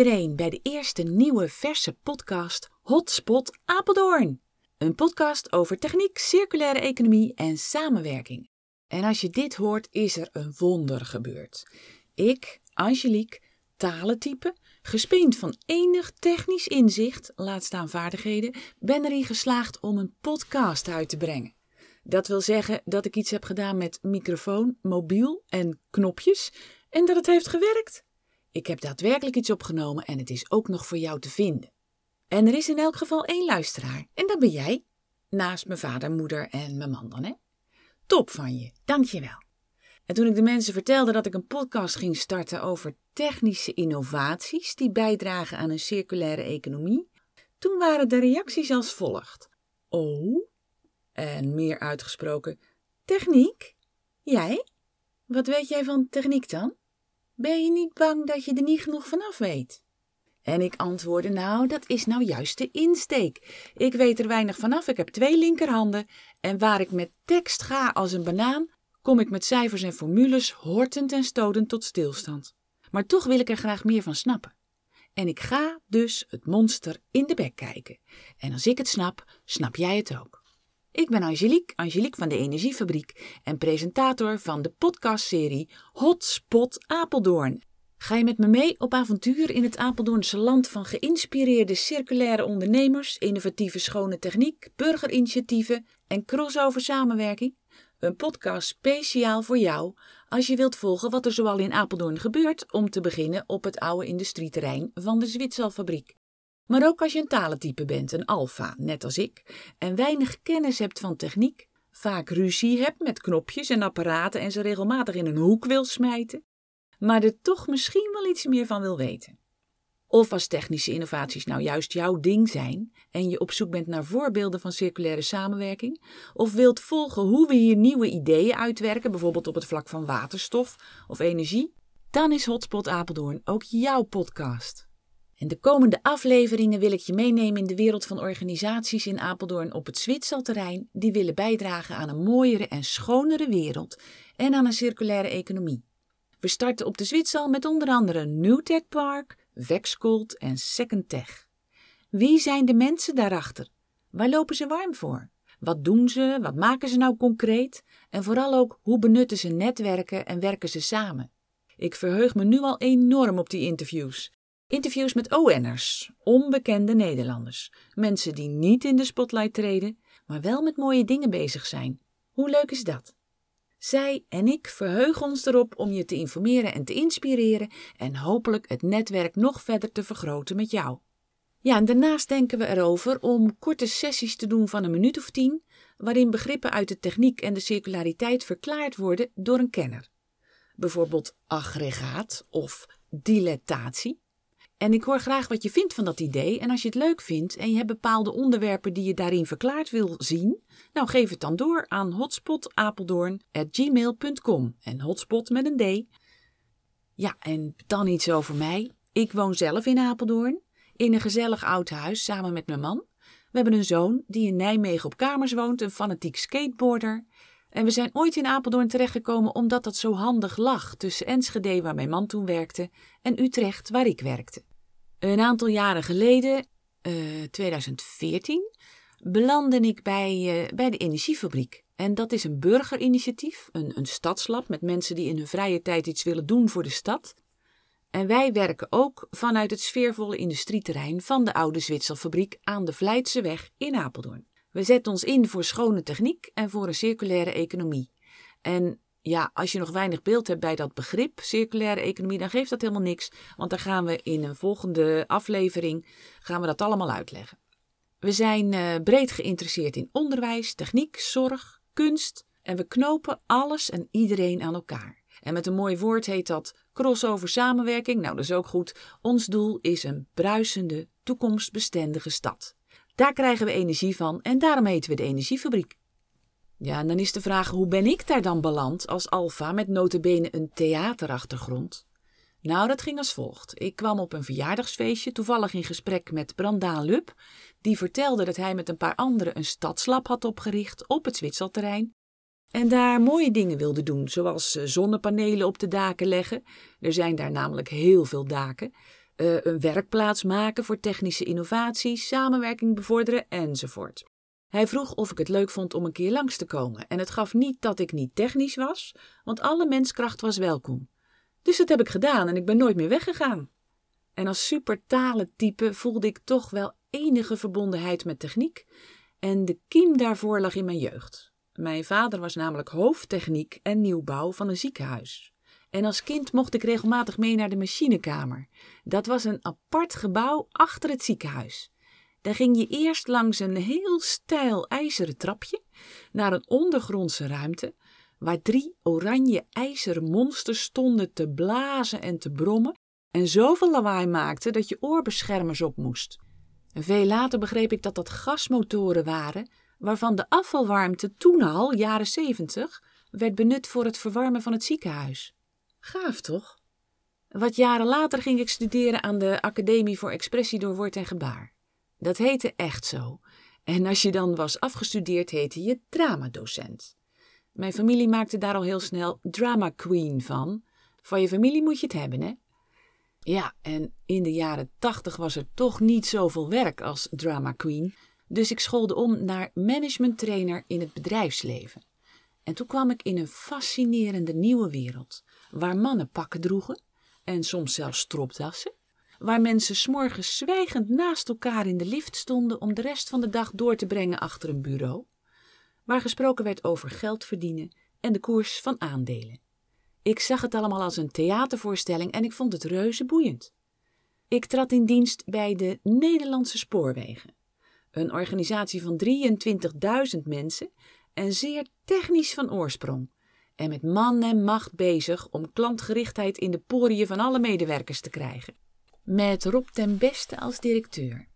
iedereen bij de eerste nieuwe verse podcast Hotspot Apeldoorn. Een podcast over techniek, circulaire economie en samenwerking. En als je dit hoort, is er een wonder gebeurd. Ik, Angelique, talentype, gespeend van enig technisch inzicht, laat staan vaardigheden, ben erin geslaagd om een podcast uit te brengen. Dat wil zeggen dat ik iets heb gedaan met microfoon, mobiel en knopjes en dat het heeft gewerkt. Ik heb daadwerkelijk iets opgenomen en het is ook nog voor jou te vinden. En er is in elk geval één luisteraar en dat ben jij. Naast mijn vader, moeder en mijn man dan, hè? Top van je, dank je wel. En toen ik de mensen vertelde dat ik een podcast ging starten over technische innovaties die bijdragen aan een circulaire economie, toen waren de reacties als volgt. Oh, en meer uitgesproken, techniek? Jij? Wat weet jij van techniek dan? Ben je niet bang dat je er niet genoeg vanaf weet? En ik antwoordde, nou, dat is nou juist de insteek. Ik weet er weinig vanaf, ik heb twee linkerhanden en waar ik met tekst ga als een banaan, kom ik met cijfers en formules hortend en stodend tot stilstand. Maar toch wil ik er graag meer van snappen. En ik ga dus het monster in de bek kijken. En als ik het snap, snap jij het ook. Ik ben Angelique, Angelique van de Energiefabriek en presentator van de podcastserie Hotspot Apeldoorn. Ga je met me mee op avontuur in het Apeldoornse land van geïnspireerde circulaire ondernemers, innovatieve schone techniek, burgerinitiatieven en crossover samenwerking? Een podcast speciaal voor jou als je wilt volgen wat er zoal in Apeldoorn gebeurt, om te beginnen op het oude industrieterrein van de Zwitserfabriek. Maar ook als je een talentype bent, een alfa, net als ik, en weinig kennis hebt van techniek, vaak ruzie hebt met knopjes en apparaten en ze regelmatig in een hoek wil smijten, maar er toch misschien wel iets meer van wil weten. Of als technische innovaties nou juist jouw ding zijn en je op zoek bent naar voorbeelden van circulaire samenwerking, of wilt volgen hoe we hier nieuwe ideeën uitwerken, bijvoorbeeld op het vlak van waterstof of energie, dan is Hotspot Apeldoorn ook jouw podcast. En de komende afleveringen wil ik je meenemen in de wereld van organisaties in Apeldoorn op het Zwitserterrein die willen bijdragen aan een mooiere en schonere wereld en aan een circulaire economie. We starten op de Zwitsal met onder andere Newtech Park, Vexcold en Second Tech. Wie zijn de mensen daarachter? Waar lopen ze warm voor? Wat doen ze? Wat maken ze nou concreet? En vooral ook, hoe benutten ze netwerken en werken ze samen? Ik verheug me nu al enorm op die interviews. Interviews met ON'ers, onbekende Nederlanders. Mensen die niet in de spotlight treden, maar wel met mooie dingen bezig zijn. Hoe leuk is dat? Zij en ik verheugen ons erop om je te informeren en te inspireren en hopelijk het netwerk nog verder te vergroten met jou. Ja, en daarnaast denken we erover om korte sessies te doen van een minuut of tien, waarin begrippen uit de techniek en de circulariteit verklaard worden door een kenner. Bijvoorbeeld aggregaat of dilatatie. En ik hoor graag wat je vindt van dat idee. En als je het leuk vindt en je hebt bepaalde onderwerpen die je daarin verklaard wil zien, nou geef het dan door aan hotspotapeldoorn.gmail.com. En hotspot met een D. Ja, en dan iets over mij. Ik woon zelf in Apeldoorn, in een gezellig oud huis samen met mijn man. We hebben een zoon die in Nijmegen op kamers woont, een fanatiek skateboarder. En we zijn ooit in Apeldoorn terechtgekomen omdat dat zo handig lag tussen Enschede, waar mijn man toen werkte, en Utrecht, waar ik werkte. Een aantal jaren geleden, uh, eh, 2014, belandde ik bij, uh, bij de Energiefabriek. En dat is een burgerinitiatief, een, een stadslab met mensen die in hun vrije tijd iets willen doen voor de stad. En wij werken ook vanuit het sfeervolle industrieterrein van de oude Zwitserfabriek aan de Vlijtseweg in Apeldoorn. We zetten ons in voor schone techniek en voor een circulaire economie. En ja, als je nog weinig beeld hebt bij dat begrip circulaire economie, dan geeft dat helemaal niks. Want dan gaan we in een volgende aflevering gaan we dat allemaal uitleggen. We zijn uh, breed geïnteresseerd in onderwijs, techniek, zorg, kunst en we knopen alles en iedereen aan elkaar. En met een mooi woord heet dat crossover samenwerking. Nou, dat is ook goed. Ons doel is een bruisende, toekomstbestendige stad. Daar krijgen we energie van en daarom heten we de Energiefabriek. Ja, en dan is de vraag, hoe ben ik daar dan beland als alfa met notabene een theaterachtergrond? Nou, dat ging als volgt. Ik kwam op een verjaardagsfeestje toevallig in gesprek met Brandaan Lub, die vertelde dat hij met een paar anderen een stadslab had opgericht op het Zwitserterrein en daar mooie dingen wilde doen, zoals eh, zonnepanelen op de daken leggen. Er zijn daar namelijk heel veel daken. uh, een werkplaats maken voor technische innovaties, samenwerking bevorderen enzovoort. Hij vroeg of ik het leuk vond om een keer langs te komen en het gaf niet dat ik niet technisch was, want alle menskracht was welkom. Dus dat heb ik gedaan en ik ben nooit meer weggegaan. En als supertalentype voelde ik toch wel enige verbondenheid met techniek en de kiem daarvoor lag in mijn jeugd. Mijn vader was namelijk hoofdtechniek en nieuwbouw van een ziekenhuis. En als kind mocht ik regelmatig mee naar de machinekamer. Dat was een apart gebouw achter het ziekenhuis. Daar ging je eerst langs een heel steil ijzeren trapje naar een ondergrondse ruimte, waar drie oranje ijzeren monsters stonden te blazen en te brommen en zoveel lawaai maakten dat je oorbeschermers op moest. veel later begreep ik dat dat gasmotoren waren, waarvan de afvalwarmte toen al, jaren zeventig, werd benut voor het verwarmen van het ziekenhuis. Gaaf toch? Wat jaren later ging ik studeren aan de Academie voor Expressie door Woord en Gebaar. Dat heette echt zo. En als je dan was afgestudeerd, heette je dramadocent. Mijn familie maakte daar al heel snel drama queen van. Van je familie moet je het hebben, hè? Ja, en in de jaren tachtig was er toch niet zoveel werk als drama queen. Dus ik schoolde om naar management trainer in het bedrijfsleven. En toen kwam ik in een fascinerende nieuwe wereld, waar mannen pakken droegen en soms zelfs stropdassen, waar mensen s'morgens zwijgend naast elkaar in de lift stonden om de rest van de dag door te brengen achter een bureau, waar gesproken werd over geld verdienen en de koers van aandelen. Ik zag het allemaal als een theatervoorstelling en ik vond het reuze boeiend. Ik trad in dienst bij de Nederlandse Spoorwegen, een organisatie van 23.000 mensen en zeer technisch van oorsprong. En met man en macht bezig om klantgerichtheid in de poriën van alle medewerkers te krijgen. Met Rob ten Beste als directeur.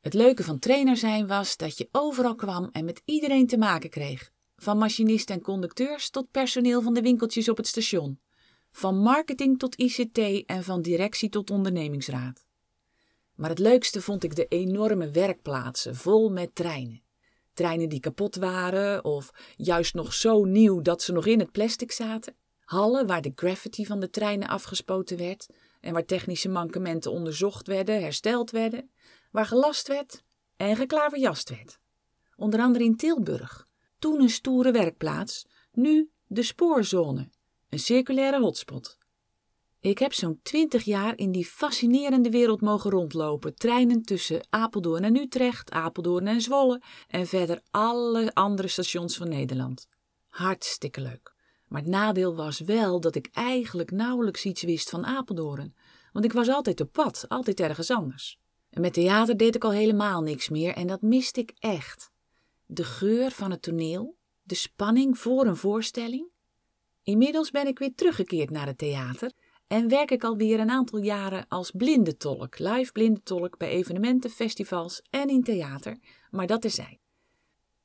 Het leuke van trainer zijn was dat je overal kwam en met iedereen te maken kreeg. Van machinisten en conducteurs tot personeel van de winkeltjes op het station. Van marketing tot ICT en van directie tot ondernemingsraad. Maar het leukste vond ik de enorme werkplaatsen vol met treinen. Treinen die kapot waren of juist nog zo nieuw dat ze nog in het plastic zaten. Hallen waar de graffiti van de treinen afgespoten werd en waar technische mankementen onderzocht werden, hersteld werden. Waar gelast werd en geklaverjast werd. Onder andere in Tilburg. Toen een stoere werkplaats, nu de spoorzone, een circulaire hotspot. Ik heb zo'n twintig jaar in die fascinerende wereld mogen rondlopen, treinen tussen Apeldoorn en Utrecht, Apeldoorn en Zwolle en verder alle andere stations van Nederland. Hartstikke leuk. Maar het nadeel was wel dat ik eigenlijk nauwelijks iets wist van Apeldoorn, want ik was altijd op pad, altijd ergens anders. En met theater deed ik al helemaal niks meer en dat miste ik echt. De geur van het toneel, de spanning voor een voorstelling. Inmiddels ben ik weer teruggekeerd naar het theater en werk ik alweer een aantal jaren als blindentolk, live blindentolk bij evenementen, festivals en in theater, maar dat is zij.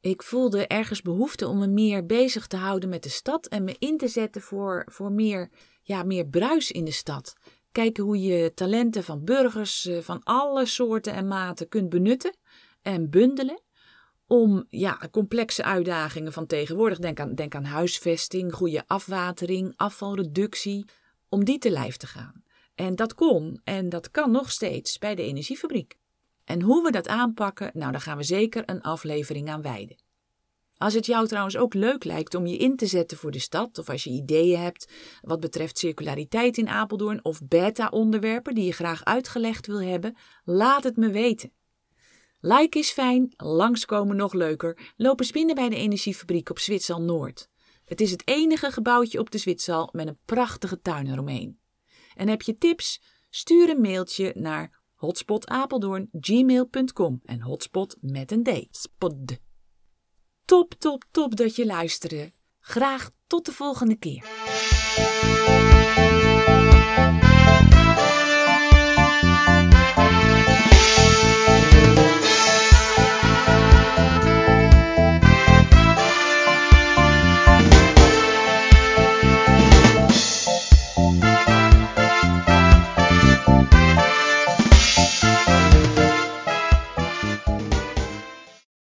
Ik voelde ergens behoefte om me meer bezig te houden met de stad en me in te zetten voor, voor meer, ja, meer bruis in de stad. Kijken hoe je talenten van burgers eh, van alle soorten en maten kunt benutten en bundelen om ja, complexe uitdagingen van tegenwoordig, denk aan, denk aan huisvesting, goede afwatering, afvalreductie, om die te lijf te gaan. En dat kon en dat kan nog steeds bij de energiefabriek. En hoe we dat aanpakken, nou, daar gaan we zeker een aflevering aan wijden. Als het jou trouwens ook leuk lijkt om je in te zetten voor de stad, of als je ideeën hebt wat betreft circulariteit in Apeldoorn of beta-onderwerpen die je graag uitgelegd wil hebben, laat het me weten. Like is fijn, langskomen nog leuker. Lopen spinnen bij de energiefabriek op Zwitsal Noord. Het is het enige gebouwtje op de Zwitsal met een prachtige tuin eromheen. En heb je tips? Stuur een mailtje naar hotspotapeldoorn.gmail.com en hotspot met een D. Spod. Top, top, top dat je luisterde. Graag tot de volgende keer.